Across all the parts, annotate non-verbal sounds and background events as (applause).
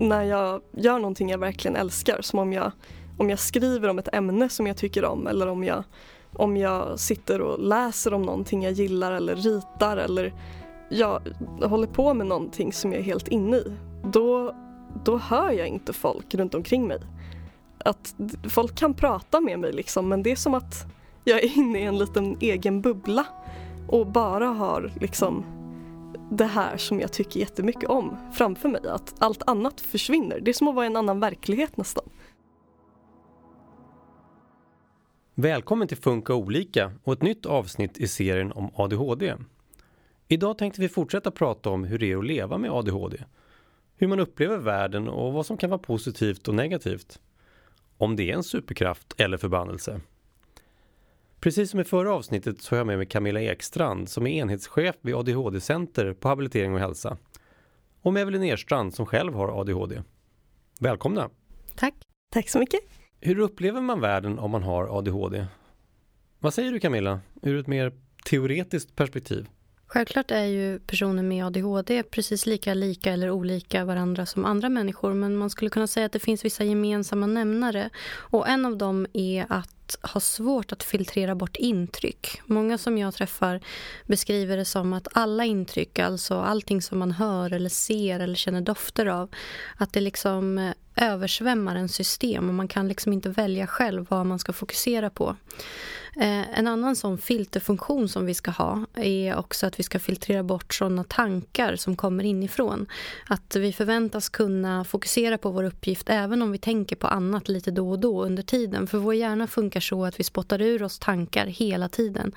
när jag gör någonting jag verkligen älskar, som om jag, om jag skriver om ett ämne som jag tycker om eller om jag, om jag sitter och läser om någonting jag gillar eller ritar eller jag håller på med någonting som jag är helt inne i, då, då hör jag inte folk runt omkring mig. Att folk kan prata med mig liksom men det är som att jag är inne i en liten egen bubbla och bara har liksom det här som jag tycker jättemycket om framför mig. Att allt annat försvinner. Det är som att vara i en annan verklighet nästan. Välkommen till Funka olika och ett nytt avsnitt i serien om ADHD. Idag tänkte vi fortsätta prata om hur det är att leva med ADHD. Hur man upplever världen och vad som kan vara positivt och negativt. Om det är en superkraft eller förbannelse. Precis som i förra avsnittet så har jag med mig Camilla Ekstrand som är enhetschef vid ADHD-center på Habilitering och hälsa. Och med Evelyn Erstrand som själv har ADHD. Välkomna! Tack! Tack så mycket! Hur upplever man världen om man har ADHD? Vad säger du Camilla, ur ett mer teoretiskt perspektiv? Självklart är ju personer med ADHD precis lika lika eller olika varandra som andra människor men man skulle kunna säga att det finns vissa gemensamma nämnare. Och en av dem är att ha svårt att filtrera bort intryck. Många som jag träffar beskriver det som att alla intryck, alltså allting som man hör eller ser eller känner dofter av, att det liksom eh, översvämmar en system och man kan liksom inte välja själv vad man ska fokusera på. Eh, en annan sån filterfunktion som vi ska ha är också att vi ska filtrera bort sådana tankar som kommer inifrån. Att vi förväntas kunna fokusera på vår uppgift även om vi tänker på annat lite då och då under tiden. För vår hjärna funkar så att vi spottar ur oss tankar hela tiden.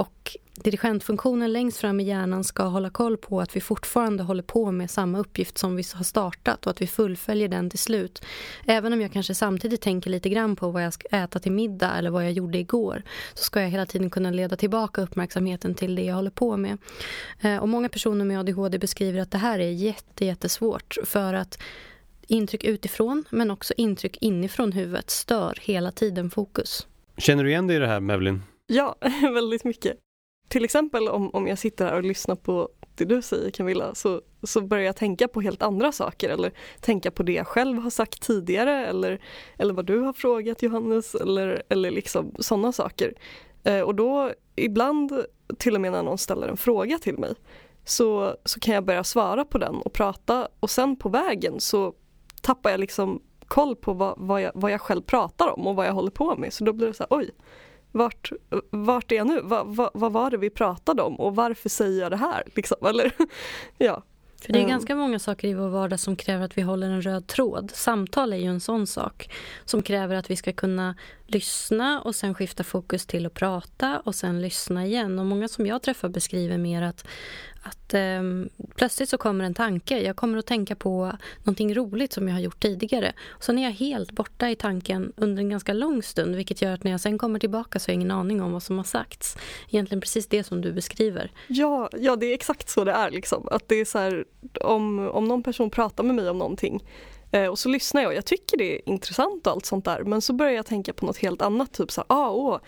Och dirigentfunktionen längst fram i hjärnan ska hålla koll på att vi fortfarande håller på med samma uppgift som vi har startat och att vi fullföljer den till slut. Även om jag kanske samtidigt tänker lite grann på vad jag ska äta till middag eller vad jag gjorde igår så ska jag hela tiden kunna leda tillbaka uppmärksamheten till det jag håller på med. Eh, och många personer med ADHD beskriver att det här är jätte, jättesvårt för att intryck utifrån men också intryck inifrån huvudet stör hela tiden fokus. Känner du igen dig i det här Mevlin? Ja, (laughs) väldigt mycket. Till exempel om, om jag sitter här och lyssnar på det du säger Camilla så, så börjar jag tänka på helt andra saker eller tänka på det jag själv har sagt tidigare eller, eller vad du har frågat Johannes eller, eller liksom sådana saker. Eh, och då ibland, till och med när någon ställer en fråga till mig, så, så kan jag börja svara på den och prata och sen på vägen så tappar jag liksom koll på vad, vad, jag, vad jag själv pratar om och vad jag håller på med. Så då blir det så här, oj, vart, vart är jag nu? Va, va, vad var det vi pratade om och varför säger jag det här? Liksom, eller? (laughs) ja. För det är mm. ganska många saker i vår vardag som kräver att vi håller en röd tråd. Samtal är ju en sån sak som kräver att vi ska kunna lyssna och sen skifta fokus till att prata och sen lyssna igen. Och många som jag träffar beskriver mer att att eh, plötsligt så kommer en tanke. Jag kommer att tänka på någonting roligt som jag har gjort tidigare. Och sen är jag helt borta i tanken under en ganska lång stund vilket gör att när jag sen kommer tillbaka så har jag ingen aning om vad som har sagts. Egentligen precis det som du beskriver. Ja, ja det är exakt så det är. Liksom. Att det är så här, om, om någon person pratar med mig om någonting Eh, och så lyssnar jag och jag tycker det är intressant och allt sånt där men så börjar jag tänka på något helt annat. Typ såhär, ah, åh,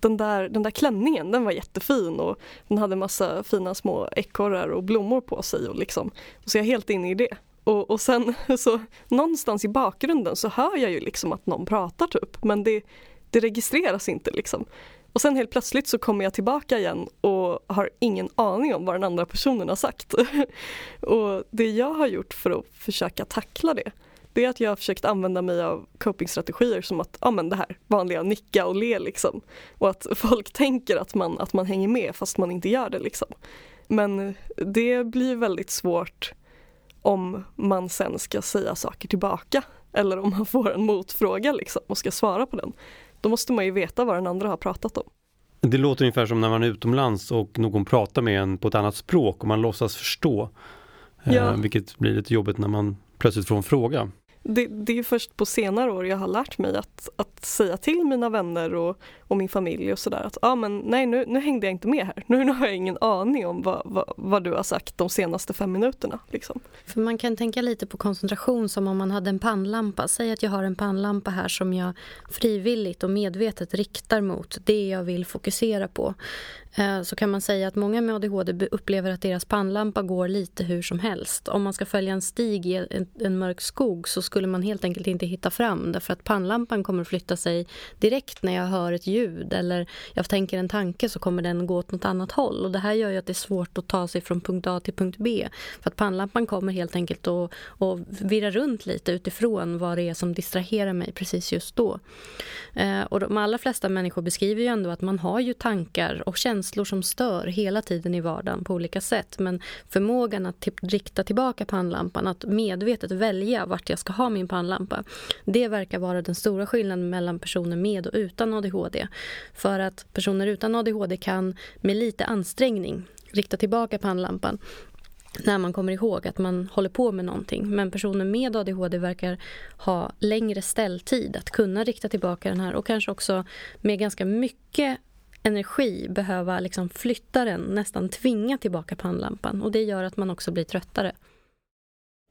den, där, den där klänningen den var jättefin och den hade massa fina små ekorrar och blommor på sig. Och, liksom, och så är jag helt inne i det. Och, och sen (laughs) så någonstans i bakgrunden så hör jag ju liksom att någon pratar typ men det, det registreras inte liksom. Och sen helt plötsligt så kommer jag tillbaka igen och har ingen aning om vad den andra personen har sagt. (laughs) och det jag har gjort för att försöka tackla det det är att jag har försökt använda mig av copingstrategier som att, ja men det här vanliga nicka och le liksom. Och att folk tänker att man, att man hänger med fast man inte gör det liksom. Men det blir väldigt svårt om man sen ska säga saker tillbaka. Eller om man får en motfråga liksom och ska svara på den. Då måste man ju veta vad den andra har pratat om. Det låter ungefär som när man är utomlands och någon pratar med en på ett annat språk och man låtsas förstå. Eh, ja. Eh, vilket blir lite jobbigt när man plötsligt får en fråga det, det är först på senare år jag har lärt mig att, att säga till mina vänner och, och min familj och sådär att ah, men nej nu, nu hängde jag inte med här. Nu, nu har jag ingen aning om vad, vad, vad du har sagt de senaste fem minuterna. Liksom. För man kan tänka lite på koncentration som om man hade en pannlampa. Säg att jag har en pannlampa här som jag frivilligt och medvetet riktar mot det jag vill fokusera på. Eh, så kan man säga att många med ADHD upplever att deras pannlampa går lite hur som helst. Om man ska följa en stig i en, en mörk skog så skulle man helt enkelt inte hitta fram därför att pannlampan kommer att flytta sig direkt när jag hör ett ljud eller jag tänker en tanke så kommer den gå åt något annat håll. Och det här gör ju att det är svårt att ta sig från punkt A till punkt B. För att pannlampan kommer helt enkelt att, att virra runt lite utifrån vad det är som distraherar mig precis just då. Eh, och de allra flesta människor beskriver ju ändå att man har ju tankar och känslor känslor som stör hela tiden i vardagen på olika sätt. Men förmågan att typ rikta tillbaka pannlampan, att medvetet välja vart jag ska ha min pannlampa. Det verkar vara den stora skillnaden mellan personer med och utan ADHD. För att personer utan ADHD kan med lite ansträngning rikta tillbaka pannlampan när man kommer ihåg att man håller på med någonting. Men personer med ADHD verkar ha längre ställtid att kunna rikta tillbaka den här och kanske också med ganska mycket energi behöva liksom flytta den, nästan tvinga tillbaka pannlampan. Och det gör att man också blir tröttare.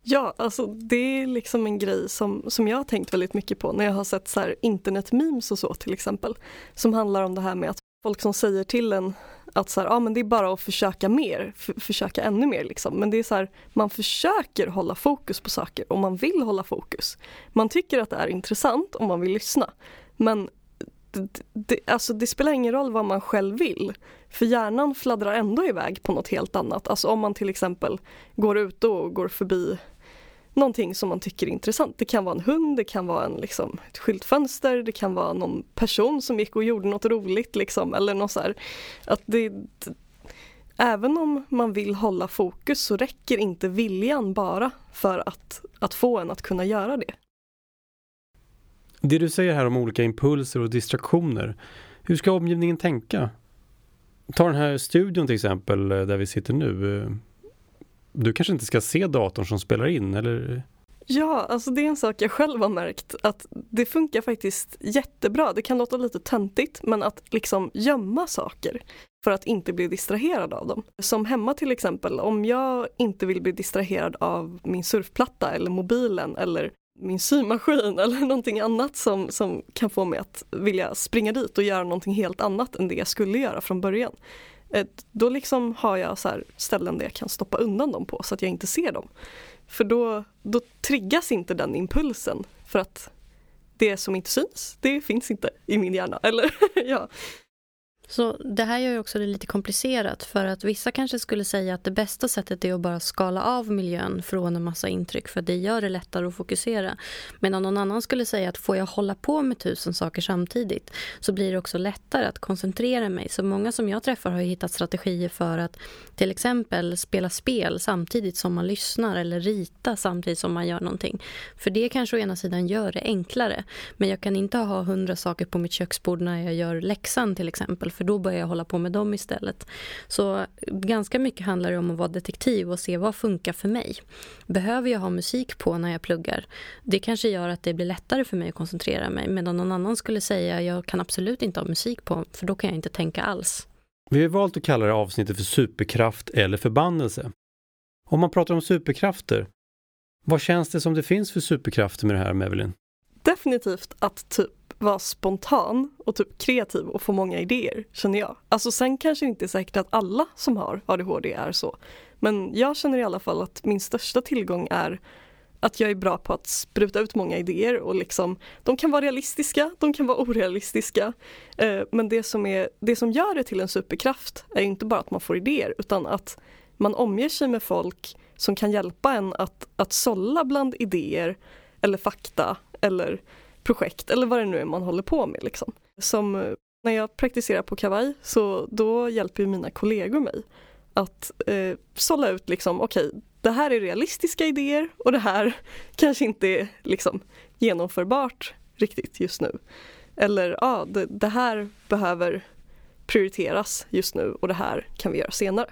Ja, alltså det är liksom en grej som, som jag har tänkt väldigt mycket på när jag har sett så här internetmemes och så till exempel. Som handlar om det här med att folk som säger till en att så här, ah, men det är bara att försöka mer, försöka ännu mer liksom. Men det är så här, man försöker hålla fokus på saker och man vill hålla fokus. Man tycker att det är intressant om man vill lyssna. Men det, alltså det spelar ingen roll vad man själv vill. För hjärnan fladdrar ändå iväg på något helt annat. Alltså om man till exempel går ut och går förbi någonting som man tycker är intressant. Det kan vara en hund, det kan vara en, liksom, ett skyltfönster, det kan vara någon person som gick och gjorde något roligt. Liksom, eller något så här. Att det, även om man vill hålla fokus så räcker inte viljan bara för att, att få en att kunna göra det. Det du säger här om olika impulser och distraktioner, hur ska omgivningen tänka? Ta den här studion till exempel eh, där vi sitter nu eh, du kanske inte ska se datorn som spelar in eller? Ja, alltså det är en sak jag själv har märkt att det funkar faktiskt jättebra. Det kan låta lite töntigt men att liksom gömma saker för att inte bli distraherad av dem. Som hemma till exempel, om jag inte vill bli distraherad av min surfplatta eller mobilen eller min symaskin (laughs) eller någonting annat som, som kan få mig att vilja springa dit och göra någonting helt annat än det jag skulle göra från början. Då liksom har jag så ställen där jag kan stoppa undan dem på så att jag inte ser dem. För då, då triggas inte den impulsen för att det som inte syns, det finns inte i min hjärna. Eller, (laughs) ja. Så det här gör ju också det lite komplicerat för att vissa kanske skulle säga att det bästa sättet är att bara skala av miljön från en massa intryck för det gör det lättare att fokusera. Medan någon annan skulle säga att får jag hålla på med tusen saker samtidigt så blir det också lättare att koncentrera mig. Så många som jag träffar har hittat strategier för att till exempel spela spel samtidigt som man lyssnar eller rita samtidigt som man gör någonting. För det kanske å ena sidan gör det enklare. Men jag kan inte ha hundra saker på mitt köksbord när jag gör läxan till exempel för då börjar jag hålla på med dem istället. Så ganska mycket handlar det om att vara detektiv och se vad funkar för mig. Behöver jag ha musik på när jag pluggar? Det kanske gör att det blir lättare för mig att koncentrera mig medan någon annan skulle säga jag kan absolut inte ha musik på för då kan jag inte tänka alls. Vi har valt att kalla det avsnittet för superkraft eller förbannelse. Om man pratar om superkrafter, vad känns det som det finns för superkrafter med det här, Mevelin? Definitivt att typ vara spontan och typ kreativ och få många idéer, känner jag. Alltså sen kanske det inte är säkert att alla som har ADHD är så. Men jag känner i alla fall att min största tillgång är att jag är bra på att spruta ut många idéer och liksom, de kan vara realistiska, de kan vara orealistiska. Eh, men det som, är, det som gör det till en superkraft är inte bara att man får idéer utan att man omger sig med folk som kan hjälpa en att, att sålla bland idéer eller fakta eller projekt eller vad det nu är man håller på med. Liksom. Som eh, när jag praktiserar på kavaj så då hjälper mina kollegor mig att eh, sålla ut liksom, okej, okay, det här är realistiska idéer och det här (laughs) kanske inte är liksom, genomförbart riktigt just nu. Eller ja, ah, det, det, här behöver prioriteras just nu och det här kan vi göra senare.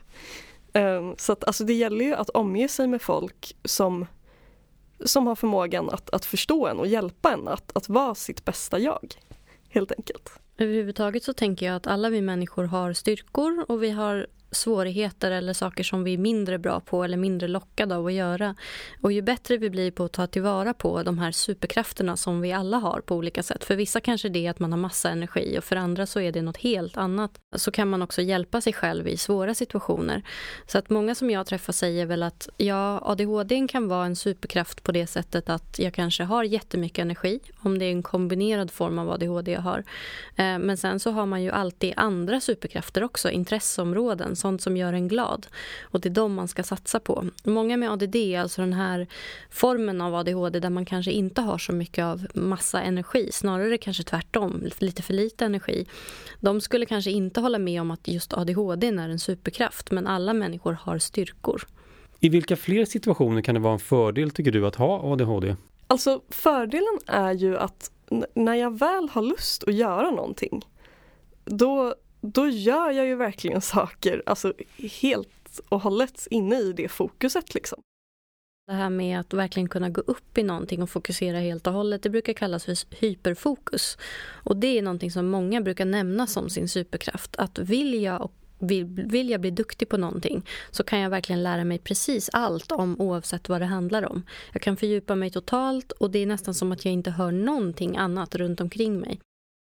Um, så att, alltså, det gäller ju att omge sig med folk som som har förmågan att, att förstå en och hjälpa en att, att vara sitt bästa jag. Helt enkelt. Överhuvudtaget så tänker jag att alla vi människor har styrkor och vi har svårigheter eller saker som vi är mindre bra på eller mindre lockade av att göra. Och ju bättre vi blir på att ta tillvara på de här superkrafterna som vi alla har på olika sätt. För vissa kanske det är att man har massa energi och för andra så är det något helt annat. Så kan man också hjälpa sig själv i svåra situationer. Så att många som jag träffar säger väl att ja, ADHD kan vara en superkraft på det sättet att jag kanske har jättemycket energi, om det är en kombinerad form av ADHD jag har. Eh, men sen så har man ju alltid andra superkrafter också, intresseområden, sånt som gör en glad. Och det är de man ska satsa på. Många med ADD, alltså den här formen av ADHD där man kanske inte har så mycket av massa energi, snarare kanske tvärtom, lite för lite energi. De skulle kanske inte hålla med om att just ADHD är en superkraft, men alla människor har styrkor. I vilka fler situationer kan det vara en fördel tycker du att ha ADHD? Alltså fördelen är ju att när jag väl har lust att göra någonting då, då gör jag ju verkligen saker alltså helt och hållet inne i det fokuset liksom. Det här med att verkligen kunna gå upp i någonting och fokusera helt och hållet, det brukar kallas för hyperfokus. Och det är någonting som många brukar nämna som sin superkraft. Att vill jag och vill, vill jag bli duktig på någonting så kan jag verkligen lära mig precis allt om oavsett vad det handlar om. Jag kan fördjupa mig totalt och det är nästan som att jag inte hör någonting annat runt omkring mig.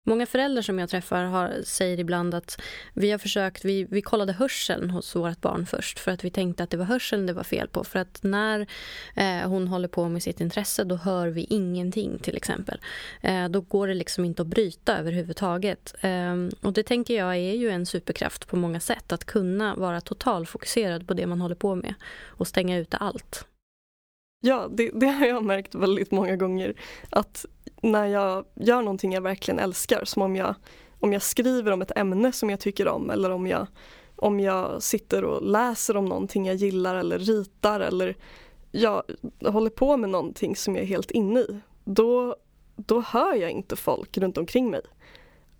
Många föräldrar som jag träffar har, säger ibland att vi har försökt, vi, vi kollade hörseln hos vårt barn först för att vi tänkte att det var hörseln det var fel på. För att när eh, hon håller på med sitt intresse då hör vi ingenting till exempel. Eh, då går det liksom inte att bryta överhuvudtaget. Eh, och det tänker jag är ju en superkraft på många sätt. Att kunna vara totalfokuserad på det man håller på med och stänga ute allt. Ja, det, det, har jag märkt väldigt många gånger. Att när jag gör någonting jag verkligen älskar, som om jag, om jag skriver om ett ämne som jag tycker om eller om jag, om jag sitter och läser om någonting jag gillar eller ritar eller jag håller på med någonting som jag är helt inne i, då, då hör jag inte folk runt omkring mig.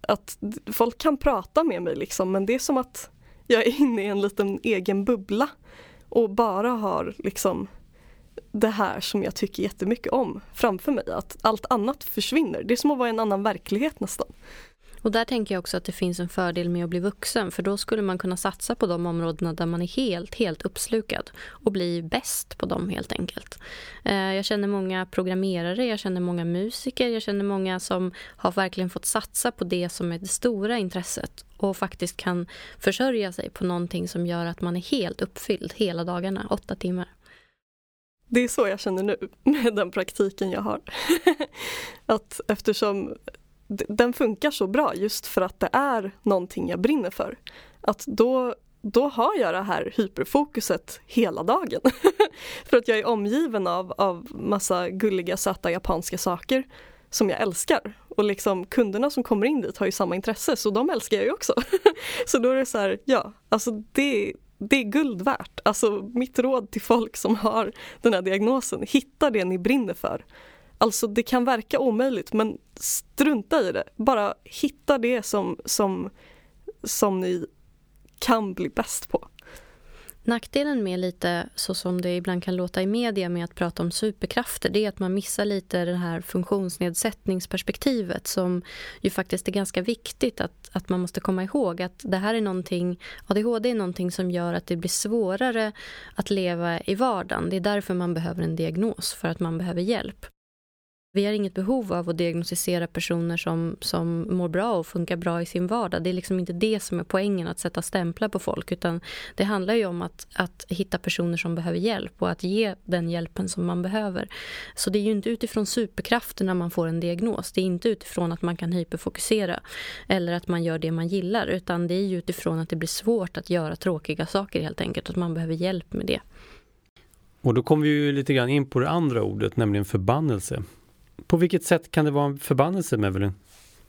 Att folk kan prata med mig liksom, men det är som att jag är inne i en liten egen bubbla och bara har liksom det här som jag tycker jättemycket om framför mig. Att allt annat försvinner. Det är som att vara i en annan verklighet nästan. Och där tänker jag också att det finns en fördel med att bli vuxen för då skulle man kunna satsa på de områdena där man är helt, helt uppslukad och bli bäst på dem helt enkelt. Eh, jag känner många programmerare, jag känner många musiker, jag känner många som har verkligen fått satsa på det som är det stora intresset och faktiskt kan försörja sig på någonting som gör att man är helt uppfylld hela dagarna, åtta timmar. Det är så jag känner nu (laughs) med den praktiken jag har. (laughs) att eftersom den funkar så bra just för att det är någonting jag brinner för. Att då, då har jag det här hyperfokuset hela dagen. (laughs) för att jag är omgiven av, av massa gulliga söta japanska saker som jag älskar. Och liksom kunderna som kommer in dit har ju samma intresse så de älskar jag ju också. så då är det så här, ja, alltså det, det är guld värt. Alltså mitt råd till folk som har den här diagnosen, hitta det ni brinner för. Alltså det kan verka omöjligt men strunta i det. Bara hitta det som, som, som ni kan bli bäst på. Nackdelen med lite så som det ibland kan låta i media med att prata om superkrafter det är att man missar lite det här funktionsnedsättningsperspektivet som ju faktiskt är ganska viktigt att, att man måste komma ihåg att det här är någonting, ADHD är någonting som gör att det blir svårare att leva i vardagen. Det är därför man behöver en diagnos, för att man behöver hjälp. Vi har inget behov av att diagnostisera personer som, som mår bra och funkar bra i sin vardag. Det är liksom inte det som är poängen, att sätta stämplar på folk. Utan det handlar ju om att, att hitta personer som behöver hjälp och att ge den hjälpen som man behöver. Så det är ju inte utifrån superkrafterna man får en diagnos. Det är inte utifrån att man kan hyperfokusera eller att man gör det man gillar. Utan det är ju utifrån att det blir svårt att göra tråkiga saker helt enkelt. Att man behöver hjälp med det. Och då kommer vi ju lite grann in på det andra ordet, nämligen förbannelse. På vilket sätt kan det vara en förbannelse, Mevelin?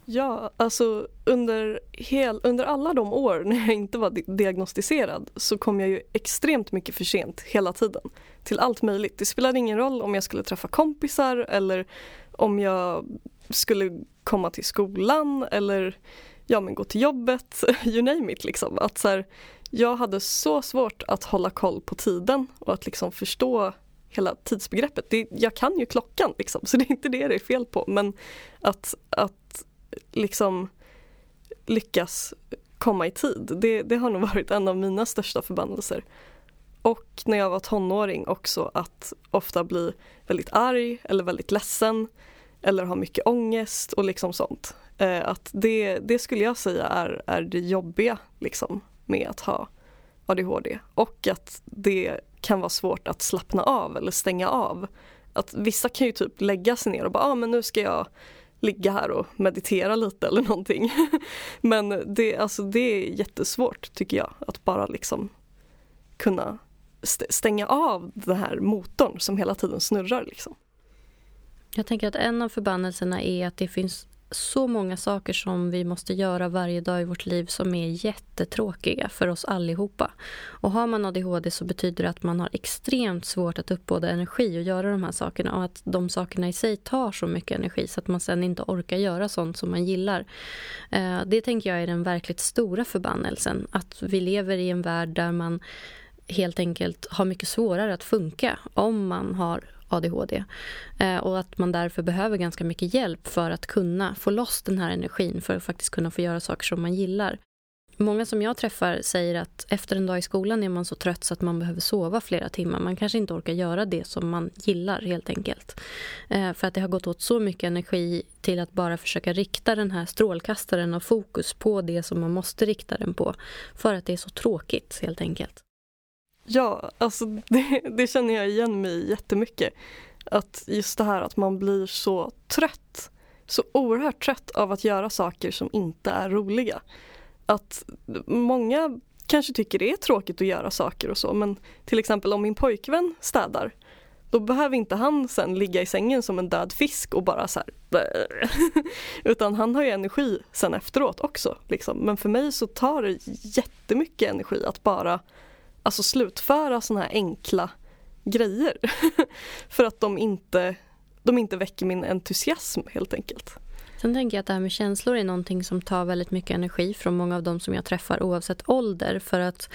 Ja, alltså under, hel, under alla de år när jag inte var diagnostiserad så kom jag ju extremt mycket för sent hela tiden till allt möjligt. Det spelade ingen roll om jag skulle träffa kompisar eller om jag skulle komma till skolan eller ja, men gå till jobbet, (laughs) you name it. Liksom. Att så här, jag hade så svårt att hålla koll på tiden och att liksom förstå hela tidsbegreppet. Det, jag kan ju klockan liksom, så det är inte det det är fel på. Men att, att liksom lyckas komma i tid. Det, det har nog varit en av mina största förbannelser. Och när jag var tonåring också att ofta bli väldigt arg eller väldigt ledsen eller ha mycket ångest och liksom sånt. Eh, att det, det skulle jag säga är, är det jobbiga liksom med att ha ADHD och att det kan vara svårt att slappna av eller stänga av. Att vissa kan ju typ lägga sig ner och bara, ah, men nu ska jag ligga här och meditera lite eller någonting. (laughs) men det, alltså, det är jättesvårt tycker jag att bara liksom kunna stänga av den här motorn som hela tiden snurrar. Liksom. Jag tänker att en av förbannelserna är att det finns så många saker som vi måste göra varje dag i vårt liv som är jättetråkiga för oss allihopa. Och har man ADHD så betyder det att man har extremt svårt att uppbåda energi och göra de här sakerna och att de sakerna i sig tar så mycket energi så att man sen inte orkar göra sånt som man gillar. Eh, det tänker jag är den verkligt stora förbannelsen. Att vi lever i en värld där man helt enkelt har mycket svårare att funka om man har ADHD. Eh, och att man därför behöver ganska mycket hjälp för att kunna få loss den här energin för att faktiskt kunna få göra saker som man gillar. Många som jag träffar säger att efter en dag i skolan är man så trött så att man behöver sova flera timmar. Man kanske inte orkar göra det som man gillar helt enkelt. Eh, för att det har gått åt så mycket energi till att bara försöka rikta den här strålkastaren och fokus på det som man måste rikta den på. För att det är så tråkigt helt enkelt. Ja, alltså (laughs) det, det, känner jag igen mig i jättemycket. Att just det här att man blir så trött, så oerhört trött av att göra saker som inte är roliga. Att många kanske tycker det är tråkigt att göra saker och så men till exempel om min pojkvän städar då behöver inte han sen ligga i sängen som en död fisk och bara så här, (laughs) Utan han har ju energi sen efteråt också. Liksom. Men för mig så tar det jättemycket energi att bara alltså slutföra såna här enkla grejer. (laughs) För att de inte, de inte väcker min entusiasm helt enkelt. Sen tänker jag att det här med känslor är någonting som tar väldigt mycket energi från många av dem som jag träffar oavsett ålder. För att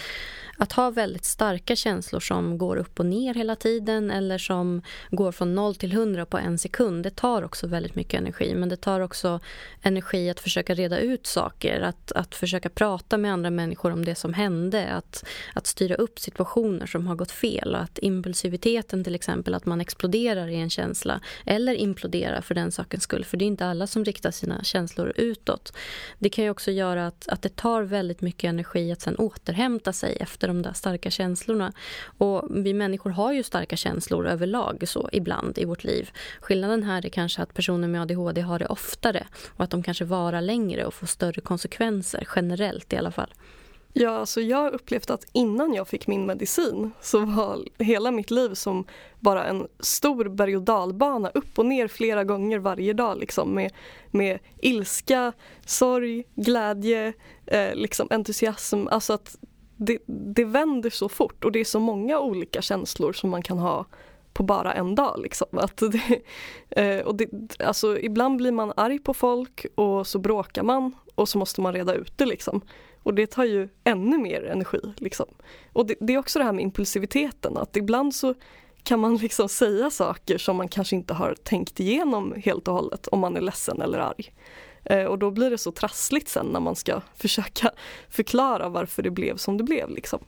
att ha väldigt starka känslor som går upp och ner hela tiden eller som går från noll till hundra på en sekund, det tar också väldigt mycket energi. Men det tar också energi att försöka reda ut saker, att, att försöka prata med andra människor om det som hände, att, att styra upp situationer som har gått fel. och Att impulsiviteten till exempel, att man exploderar i en känsla eller imploderar för den sakens skull. För det är inte alla som rikta sina känslor utåt. Det kan ju också göra att, att det tar väldigt mycket energi att sen återhämta sig efter de där starka känslorna. Och vi människor har ju starka känslor överlag så ibland i vårt liv. Skillnaden här är kanske att personer med ADHD har det oftare och att de kanske varar längre och får större konsekvenser generellt i alla fall. Ja, alltså jag har upplevt att innan jag fick min medicin så var hela mitt liv som bara en stor berg och dalbana upp och ner flera gånger varje dag liksom med, med ilska, sorg, glädje, eh, liksom entusiasm. Alltså att det, det vänder så fort och det är så många olika känslor som man kan ha på bara en dag. Liksom. (laughs) Att det, eh, och det, alltså, ibland blir man arg på folk och så bråkar man och så måste man reda ut det. Liksom. Och det tar ju ännu mer energi. Liksom. Och det, det, är också det här med impulsiviteten, att ibland så kan man liksom (laughs) säga saker som man kanske inte har tänkt igenom helt och hållet om man är ledsen eller arg. Eh, och då blir det så trassligt sen när man ska (laughs) försöka förklara varför det blev som det blev. Liksom.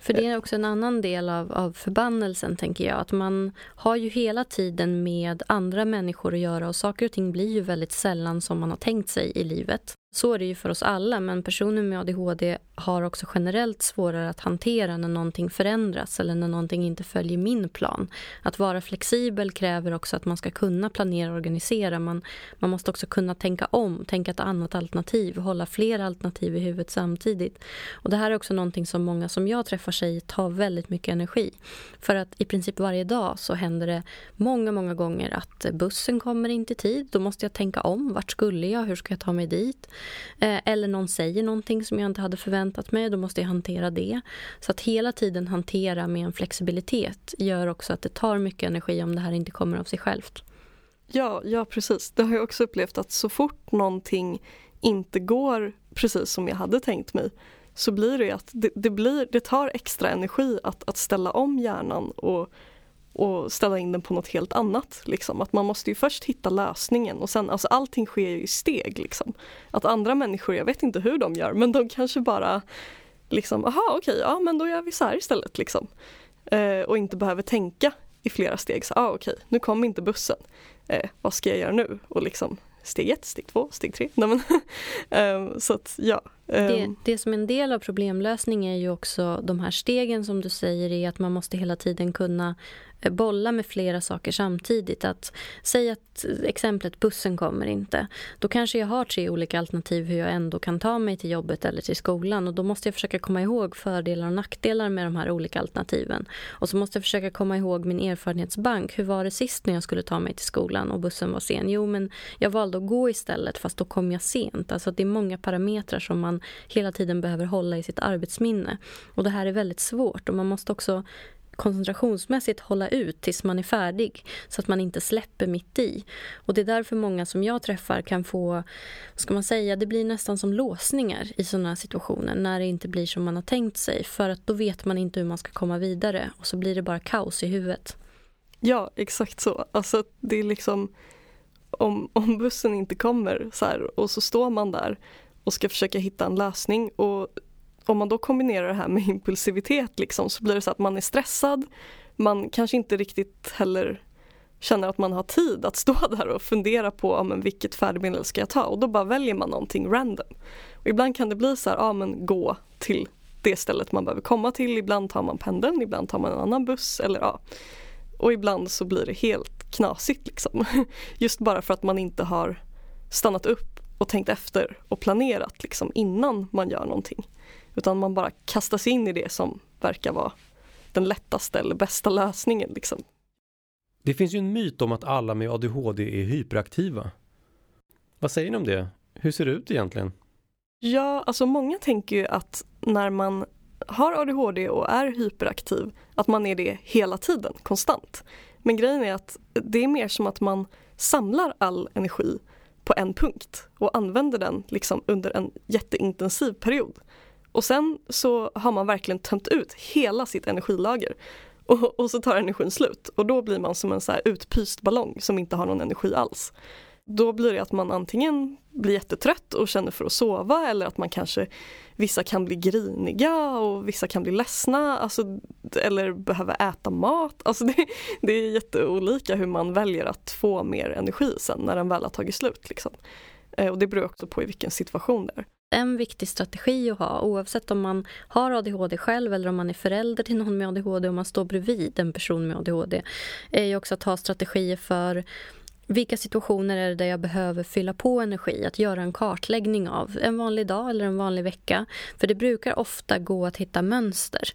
För det är också en annan del av, av förbannelsen, tänker jag. Att man har ju hela tiden med andra människor att göra och saker och ting blir ju väldigt sällan som man har tänkt sig i livet. Så är det ju för oss alla, men personer med ADHD har också generellt svårare att hantera när någonting förändras eller när någonting inte följer min plan. Att vara flexibel kräver också att man ska kunna planera och organisera. Man, man måste också kunna tänka om, tänka ett annat alternativ, hålla flera alternativ i huvudet samtidigt. Och det här är också någonting som många som jag träffar sig tar väldigt mycket energi. För att i princip varje dag så händer det många, många gånger att bussen kommer inte i tid. Då måste jag tänka om. Vart skulle jag? Hur ska jag ta mig dit? Eh, eller någon säger någonting som jag inte hade förväntat mig, då måste jag hantera det. Så att hela tiden hantera med en flexibilitet gör också att det tar mycket energi om det här inte kommer av sig självt. Ja, ja precis. Det har jag också upplevt att så fort någonting inte går precis som jag hade tänkt mig så blir det att det, det, blir, det tar extra energi att, att ställa om hjärnan och, och ställa in den på något helt annat. Liksom. Att man måste ju först hitta lösningen och sen, alltså allting sker ju i steg. Liksom. Att andra människor, jag vet inte hur de gör, men de kanske bara liksom, aha okej, okay, ja men då gör vi så här istället. Liksom. Eh, och inte behöver tänka i flera steg. Så, ah, okej, okay, nu kom inte bussen. Eh, vad ska jag göra nu? Och liksom steg ett, steg två, steg tre. Nej, men, (laughs) eh, så att, ja. Det, det som är en del av problemlösning är ju också de här stegen som du säger är att man måste hela tiden kunna Eh, bolla med flera saker samtidigt. Att Säg att exemplet bussen kommer inte. Då kanske jag har tre olika alternativ hur jag ändå kan ta mig till jobbet eller till skolan. Och Då måste jag försöka komma ihåg fördelar och nackdelar med de här olika alternativen. Och så måste jag försöka komma ihåg min erfarenhetsbank. Hur var det sist när jag skulle ta mig till skolan och bussen var sen? Jo, men jag valde att gå istället fast då kom jag sent. Alltså det är många parametrar som man hela tiden behöver hålla i sitt arbetsminne. Och det här är väldigt svårt och man måste också koncentrationsmässigt hålla ut tills man är färdig så att man inte släpper mitt i. Och det är därför många som jag träffar kan få, vad ska man säga, det blir nästan som låsningar i sådana situationer när det inte blir som man har tänkt sig för att då vet man inte hur man ska komma vidare och så blir det bara kaos i huvudet. Ja, exakt så. Alltså det är liksom om, om bussen inte kommer så här, och så står man där och ska försöka hitta en lösning och om man då kombinerar det här med (laughs) impulsivitet liksom, så blir det så att man är stressad. Man kanske inte riktigt heller känner att man har tid att (laughs) stå där och fundera på ja, men vilket färdmedel ska jag ta och då bara väljer man någonting random. Och ibland kan det bli så här, ja men gå till det stället man behöver komma till. Ibland tar man pendeln, ibland tar man en annan buss eller ja. Och ibland så blir det helt knasigt liksom. (laughs) Just bara för att man inte har stannat upp och tänkt efter och planerat liksom innan man gör någonting. Utan man bara kastar sig in i det som verkar vara den lättaste eller bästa lösningen. Liksom. Det finns ju en myt om att alla med ADHD är hyperaktiva. Vad säger ni om det? Hur ser det ut egentligen? Ja, alltså många tänker ju att när man har ADHD och är hyperaktiv, att man är det hela tiden, konstant. Men grejen är att det är mer som att man samlar all energi på en punkt och använder den liksom under en jätteintensiv period. Och sen så har man verkligen tömt ut hela sitt energilager. Och, och så tar energin slut och då blir man som en så här utpyst ballong som inte har någon energi alls. Då blir det att man antingen blir jättetrött och känner för att sova eller att man kanske Vissa kan bli griniga och vissa kan bli ledsna alltså, eller behöver äta mat. Alltså det, det är jätteolika hur man väljer att få mer energi sen när den väl har tagit slut. Liksom. Eh, och det beror också på i vilken situation det är. En viktig strategi att ha, oavsett om man har ADHD själv eller om man är förälder till någon med ADHD och man står bredvid en person med ADHD, är ju också att ha strategier för vilka situationer är det där jag behöver fylla på energi? Att göra en kartläggning av en vanlig dag eller en vanlig vecka. För det brukar ofta gå att hitta mönster.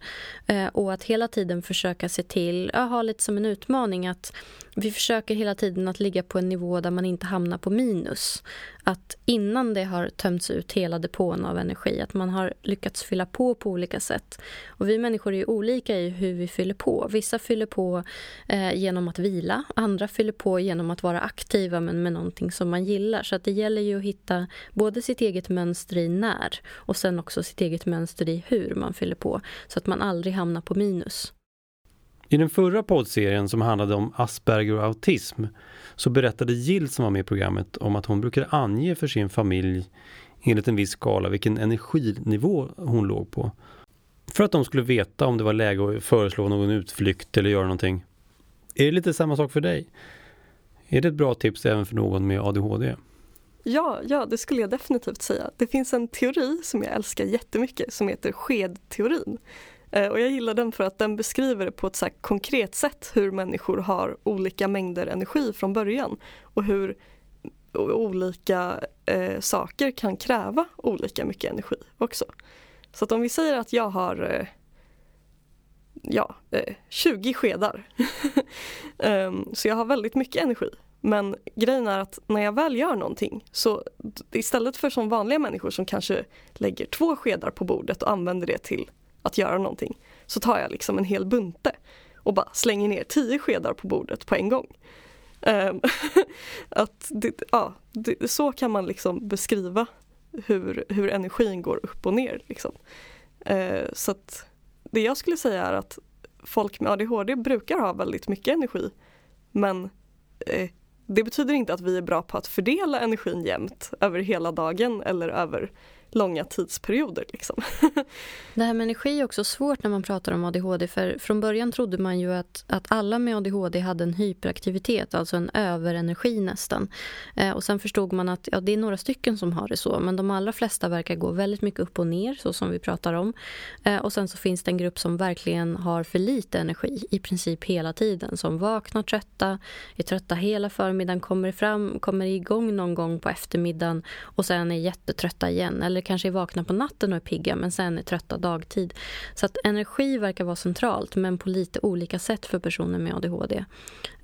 Eh, och att hela tiden försöka se till, jag har lite som en utmaning att vi försöker hela tiden att ligga på en nivå där man inte hamnar på minus. Att innan det har tömts ut hela depån av energi, att man har lyckats fylla på på olika sätt. Och vi människor är olika i hur vi fyller på. Vissa fyller på eh, genom att vila, andra fyller på genom att vara aktiva men med någonting som man gillar. Så att det gäller ju att hitta både sitt eget mönster i när och sen också sitt eget mönster i hur man fyller på. Så att man aldrig hamnar på minus. I den förra poddserien som handlade om Asperger och autism så berättade Jill som var med i programmet om att hon brukade ange för sin familj enligt en viss skala vilken energinivå hon låg på. För att de skulle veta om det var läge att föreslå någon utflykt eller göra någonting. Är det lite samma sak för dig? Är det ett bra tips även för någon med ADHD? Ja, ja, det skulle jag definitivt säga. Det finns en teori som jag älskar jättemycket som heter skedteorin. Eh, och jag gillar den för att den beskriver på ett så konkret sätt hur människor har olika mängder energi från början och hur olika eh, saker kan kräva olika mycket energi också. Så att om vi säger att jag har eh, ja, eh, 20 skedar. um, (laughs) så jag har väldigt mycket energi. Men grejen är att när jag väl gör någonting så istället för som vanliga människor som kanske lägger två skedar på bordet och använder det till att göra någonting så tar jag liksom en hel bunte och bara slänger ner tio skedar på bordet på en gång. Ehm, (laughs) att det, ja, det, så kan man liksom beskriva hur, hur energin går upp och ner. Liksom. Ehm, så att det jag skulle säga är att folk med ADHD brukar ha väldigt mycket energi. Men eh, det betyder inte att vi är bra på att fördela energin jämnt över hela dagen eller över långa tidsperioder. Liksom. det här med energi är också svårt när man pratar om ADHD. För Från början trodde man ju att, att alla med ADHD hade en hyperaktivitet, alltså en överenergi nästan. Eh, och Sen förstod man att ja, det är några stycken som har det så, men de allra flesta verkar gå väldigt mycket upp och ner, så som vi pratar om. Eh, och Sen så finns det en grupp som verkligen har för lite energi, i princip hela tiden. Som vaknar trötta, är trötta hela förmiddagen, kommer, fram, kommer igång någon gång på eftermiddagen och sen är jättetrötta igen. Eller kanske är vakna på natten och är pigga men sen är trötta dagtid. Så att energi verkar vara centralt men på lite olika sätt för personer med ADHD.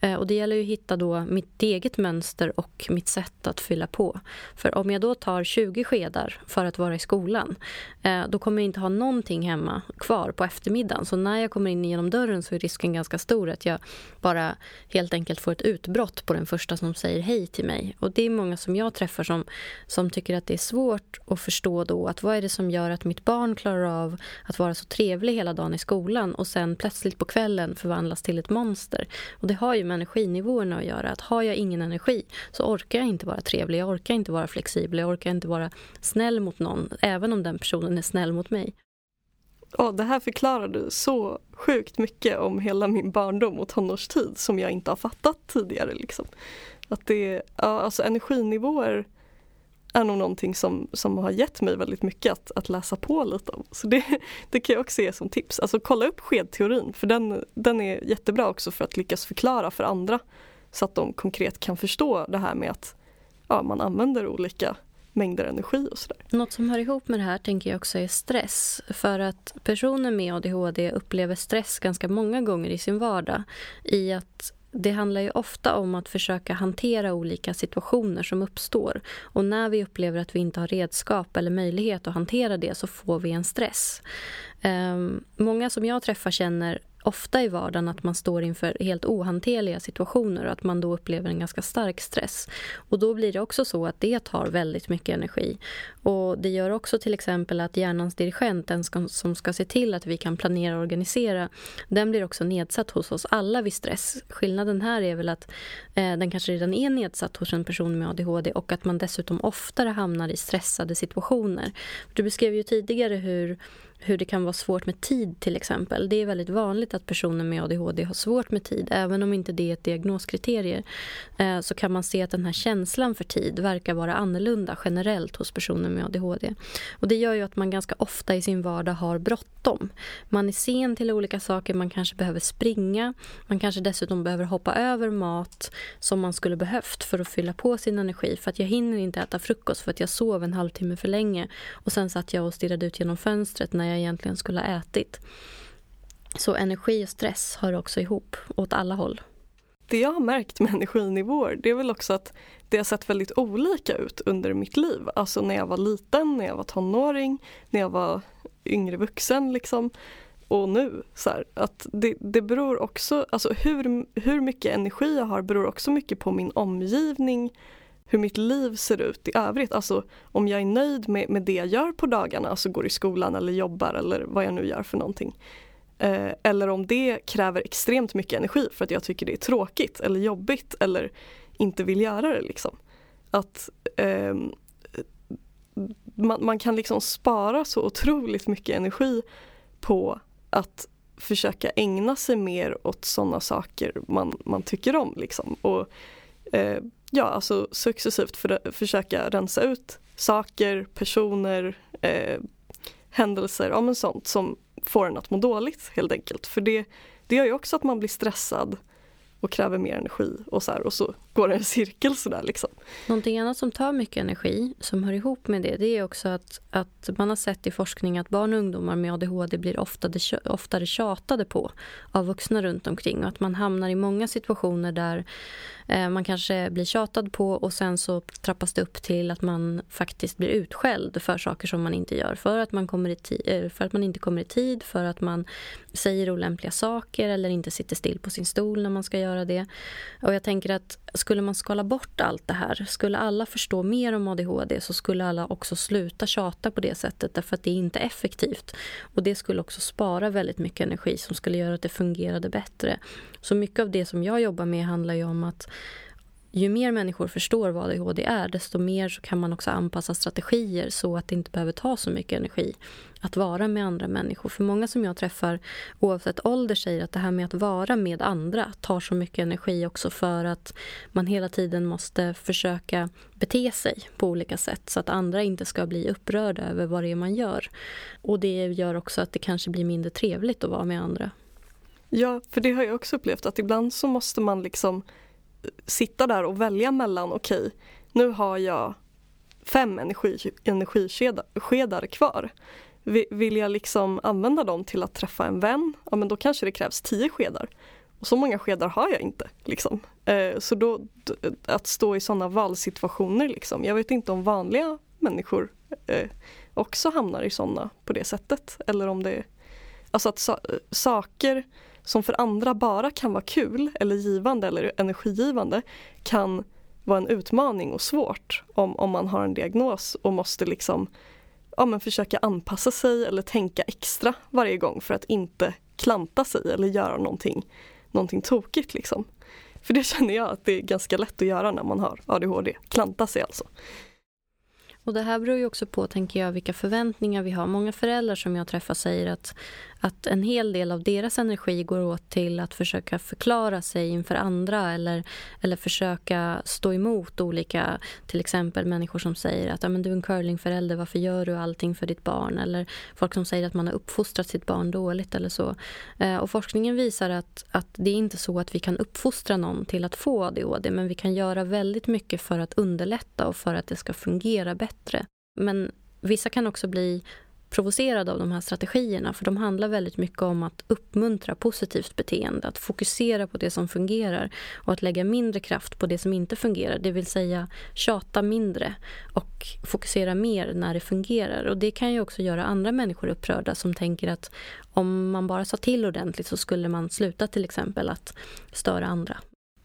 Eh, och det gäller ju att hitta då mitt eget mönster och mitt sätt att fylla på. För om jag då tar 20 skedar för att vara i skolan eh, då kommer jag inte ha någonting hemma kvar på eftermiddagen. Så när jag kommer in genom dörren så är risken ganska stor att jag bara helt enkelt får ett utbrott på den första som säger hej till mig. Och det är många som jag träffar som, som tycker att det är svårt att förstå då att vad är det som gör att mitt barn klarar av att vara så trevlig hela dagen i skolan och sen plötsligt på kvällen förvandlas till ett monster. Och det har ju med energinivåerna att göra. Att har jag ingen energi så orkar jag inte vara trevlig, jag orkar inte vara flexibel, jag orkar inte vara snäll mot någon, även om den personen är snäll mot mig. Oh, det här förklarar du så sjukt mycket om hela min barndom och tonårstid som jag inte har fattat tidigare. Liksom. Att det, ja, alltså energinivåer är nog någonting som, som har gett mig väldigt mycket att, att läsa på lite om. Så det, (laughs) det kan jag också ge som tips. Alltså kolla upp skedteorin för den, den är jättebra också för att lyckas förklara för andra så att de konkret kan förstå det här med att ja, man använder olika mängder energi och sådär. Något som hör ihop med det här tänker jag också är stress. För att personer med ADHD upplever stress ganska många gånger i sin vardag. I att det handlar ju ofta om att försöka hantera olika situationer som uppstår. Och när vi upplever att vi inte har redskap eller möjlighet att hantera det så får vi en stress. Um, många som jag träffar känner ofta i vardagen att man står inför helt ohanterliga situationer och att man då upplever en ganska stark stress. Och då blir det också så att det tar väldigt mycket energi. Och det gör också till exempel att hjärnans dirigent, den som ska se till att vi kan planera och organisera, den blir också nedsatt hos oss alla vid stress. Skillnaden här är väl att eh, den kanske redan är nedsatt hos en person med ADHD och att man dessutom oftare hamnar i stressade situationer. Du beskrev ju tidigare hur hur det kan vara svårt med tid till exempel. Det är väldigt vanligt att personer med ADHD har svårt med tid. Även om inte det är ett diagnoskriterier eh, så kan man se att den här känslan för tid verkar vara annorlunda generellt hos personer med ADHD. Och det gör ju att man ganska ofta i sin vardag har bråttom. Man är sen till olika saker, man kanske behöver springa. Man kanske dessutom behöver hoppa över mat som man skulle behövt för att fylla på sin energi. För att jag hinner inte äta frukost för att jag sov en halvtimme för länge. Och sen satt jag och stirrade ut genom fönstret när jag egentligen skulle ha ätit. Så energi och stress hör också ihop åt alla håll. Det jag har märkt med energinivåer det är väl också att det har sett väldigt olika ut under mitt liv. Alltså när jag var liten, när jag var tonåring, när jag var yngre vuxen liksom. Och nu. Så här, att det, det beror också, alltså hur, hur mycket energi jag har beror också mycket på min omgivning hur mitt liv ser ut i övrigt. Alltså om jag är nöjd med, med det jag gör på dagarna, alltså går i skolan eller jobbar eller vad jag nu gör för någonting. Eh, eller om det kräver extremt mycket energi för att jag tycker det är tråkigt eller jobbigt eller inte vill göra det. Liksom. Att eh, man, man, kan liksom spara så otroligt mycket energi på att försöka ägna sig mer åt sådana saker man, man tycker om. Liksom. Och, eh, ja, alltså successivt för, försöka rensa ut saker, personer, eh, händelser, ja men sånt som får en att må dåligt helt enkelt. För det, det gör ju också att man blir stressad och kräver mer energi och så här, och så går det en cirkel sådär liksom. Någonting annat som tar mycket energi som hör ihop med det, det är också att, att man har sett i forskning att barn och ungdomar med ADHD blir oftare, oftare tjatade på av vuxna runt omkring och att man hamnar i många situationer där eh, man kanske blir tjatad på och sen så trappas det upp till att man faktiskt blir utskälld för saker som man inte gör. För att man, kommer i eh, för att man inte kommer i tid, för att man säger olämpliga saker eller inte sitter still på sin stol när man ska göra göra det. Och jag tänker att skulle man skala bort allt det här, skulle alla förstå mer om ADHD så skulle alla också sluta tjata på det sättet därför att det är inte effektivt. Och det skulle också spara väldigt mycket energi som skulle göra att det fungerade bättre. Så mycket av det som jag jobbar med handlar ju om att ju mer människor förstår vad ADHD är desto mer så kan man också anpassa strategier så att det inte behöver ta så mycket energi att vara med andra människor. För många som jag träffar oavsett ålder säger att det här med att vara med andra tar så mycket energi också för att man hela tiden måste försöka bete sig på olika sätt så att andra inte ska bli upprörda över vad det är man gör. Och det gör också att det kanske blir mindre trevligt att vara med andra. Ja, för det har jag också upplevt att ibland så måste man liksom sitta där och välja mellan, okej, okay, nu har jag fem energi, energiskedar kvar. Vill jag liksom använda dem till att träffa en vän, ja men då kanske det krävs tio skedar. Och så många skedar har jag inte. Liksom. Eh, så då, att stå i sådana valsituationer, liksom. jag vet inte om vanliga människor eh, också hamnar i sådana på det sättet. Eller om det Alltså att sa eh, saker som för andra bara kan vara kul eller givande eller energigivande kan vara en utmaning och svårt om, om man har en diagnos och måste liksom ja, men försöka anpassa sig eller tänka extra varje gång för att inte klanta sig eller göra någonting, någonting tokigt. Liksom. För det känner jag att det är ganska lätt att göra när man har ADHD, klanta sig alltså. Och det här beror ju också på, tänker jag, vilka förväntningar vi har. Många föräldrar som jag träffar säger att att en hel del av deras energi går åt till att försöka förklara sig inför andra eller, eller försöka stå emot olika, till exempel människor som säger att men du är en curlingförälder, varför gör du allting för ditt barn? Eller folk som säger att man har uppfostrat sitt barn dåligt eller så. Eh, och forskningen visar att, att det är inte så att vi kan uppfostra någon till att få ADHD men vi kan göra väldigt mycket för att underlätta och för att det ska fungera bättre. Men vissa kan också bli provocerad av de här strategierna för de handlar väldigt mycket om att uppmuntra positivt beteende, att fokusera på det som fungerar och att lägga mindre kraft på det som inte fungerar, det vill säga tjata mindre och fokusera mer när det fungerar. Och det kan ju också göra andra människor upprörda som tänker att om man bara sa till ordentligt så skulle man sluta till exempel att störa andra.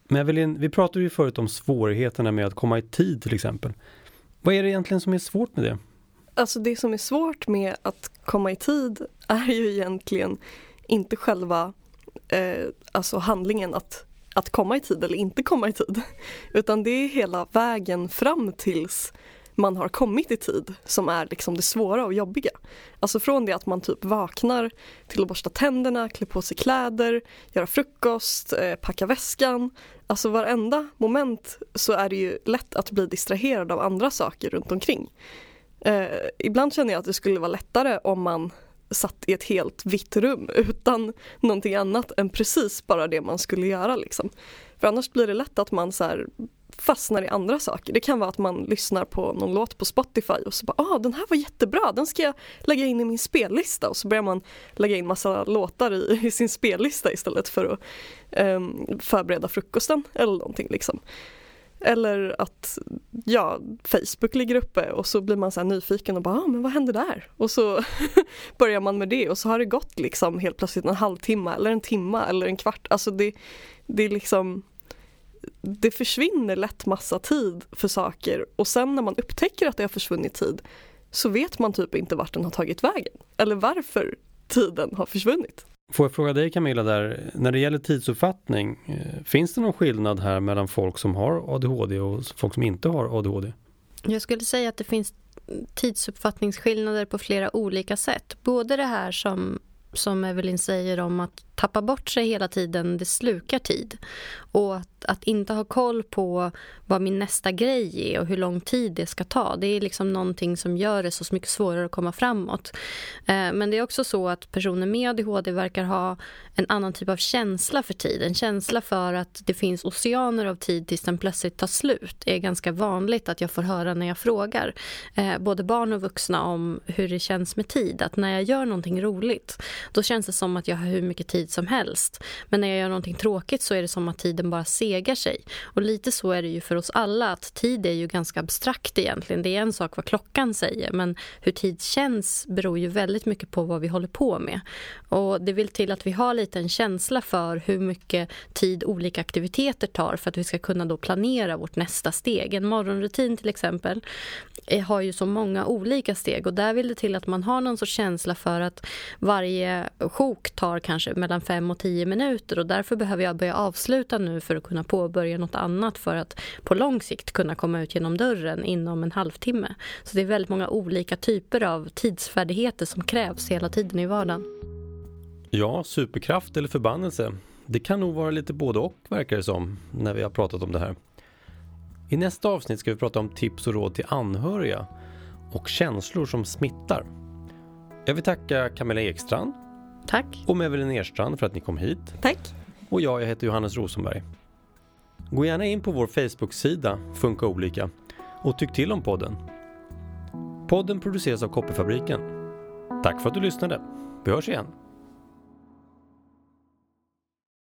Men Evelyn, vi pratade ju förut om svårigheterna med att komma i tid till exempel. Vad är det egentligen som är svårt med det? Alltså det som är svårt med att komma i tid är ju egentligen inte själva eh, alltså handlingen att, att komma i tid eller inte komma i tid. Utan det är hela vägen fram tills man har kommit i tid som är liksom det svåra och jobbiga. Alltså från det att man typ vaknar till att borsta tänderna, klä på sig kläder, göra frukost, eh, packa väskan. Alltså varenda moment så är det ju lätt att bli distraherad av andra saker runt omkring. Eh, ibland känner jag att det skulle vara lättare om man satt i ett helt vitt rum utan någonting annat än precis bara det man skulle göra. Liksom. För annars blir det lätt att man så här, fastnar i andra saker. Det kan vara att man lyssnar på någon låt på Spotify och så bara ah, den här var jättebra, den ska jag lägga in i min spellista och så börjar man lägga in massa låtar i, i sin spellista istället för att eh, förbereda frukosten eller någonting liksom. Eller att ja, Facebook ligger uppe och så blir man så nyfiken och bara, ah, men vad hände där? Och så (laughs) börjar man med det och så har det gått liksom helt plötsligt en halvtimme eller en timme eller en kvart. Alltså det, det är liksom det försvinner lätt massa tid för saker och sen när man upptäcker att det har försvunnit tid så vet man typ inte vart den har tagit vägen eller varför tiden har försvunnit. Får jag fråga dig Camilla där, när det gäller tidsuppfattning, eh, finns det någon skillnad här mellan folk som har ADHD och folk som inte har ADHD? Jag skulle säga att det finns tidsuppfattningsskillnader på flera olika sätt. Både det här som som Evelyn säger om att tappa bort sig hela tiden, det slukar tid. Och att, att, inte ha koll på vad min nästa grej är och hur lång tid det ska ta. Det är liksom någonting som gör det så mycket svårare att komma framåt. Eh, men det är också så att personer med ADHD verkar ha en annan typ av känsla för tid. En känsla för att det finns oceaner av tid tills den plötsligt tar slut. Det är ganska vanligt att jag får höra när jag frågar eh, både barn och vuxna om hur det känns med tid. Att när jag gör någonting roligt då känns det som att jag har hur mycket tid tid som helst. Men när jag gör någonting tråkigt så är det som att tiden bara segar sig. Och lite så är det ju för oss alla, att tid är ju ganska abstrakt egentligen. Det är en sak vad klockan säger, men hur tid känns beror ju väldigt mycket på vad vi håller på med. Och det vill till att vi har lite en känsla för hur mycket tid olika aktiviteter tar för att vi ska kunna då planera vårt nästa steg. En morgonrutin till exempel eh, har ju så många olika steg och där vill det till att man har någon sorts känsla för att varje sjok tar kanske mellan fem och tio minuter och därför behöver jag börja avsluta nu för att kunna påbörja något annat för att på lång sikt kunna komma ut genom dörren inom en halvtimme. Så det är väldigt många olika typer av tidsfärdigheter som krävs hela tiden i vardagen. Ja, superkraft eller förbannelse. Det kan nog vara lite både och verkar det som när vi har pratat om det här. I nästa avsnitt ska vi prata om tips och råd till anhöriga och känslor som smittar. Jag vill tacka Camilla Ekstrand Tack. och Mevelin Erstrand för att ni kom hit. Tack! Och jag, jag heter Johannes Rosenberg. Gå gärna in på vår Facebook-sida Funka olika och tyck till om podden. Podden produceras av Kopparfabriken. Tack för att du lyssnade. Vi hörs igen.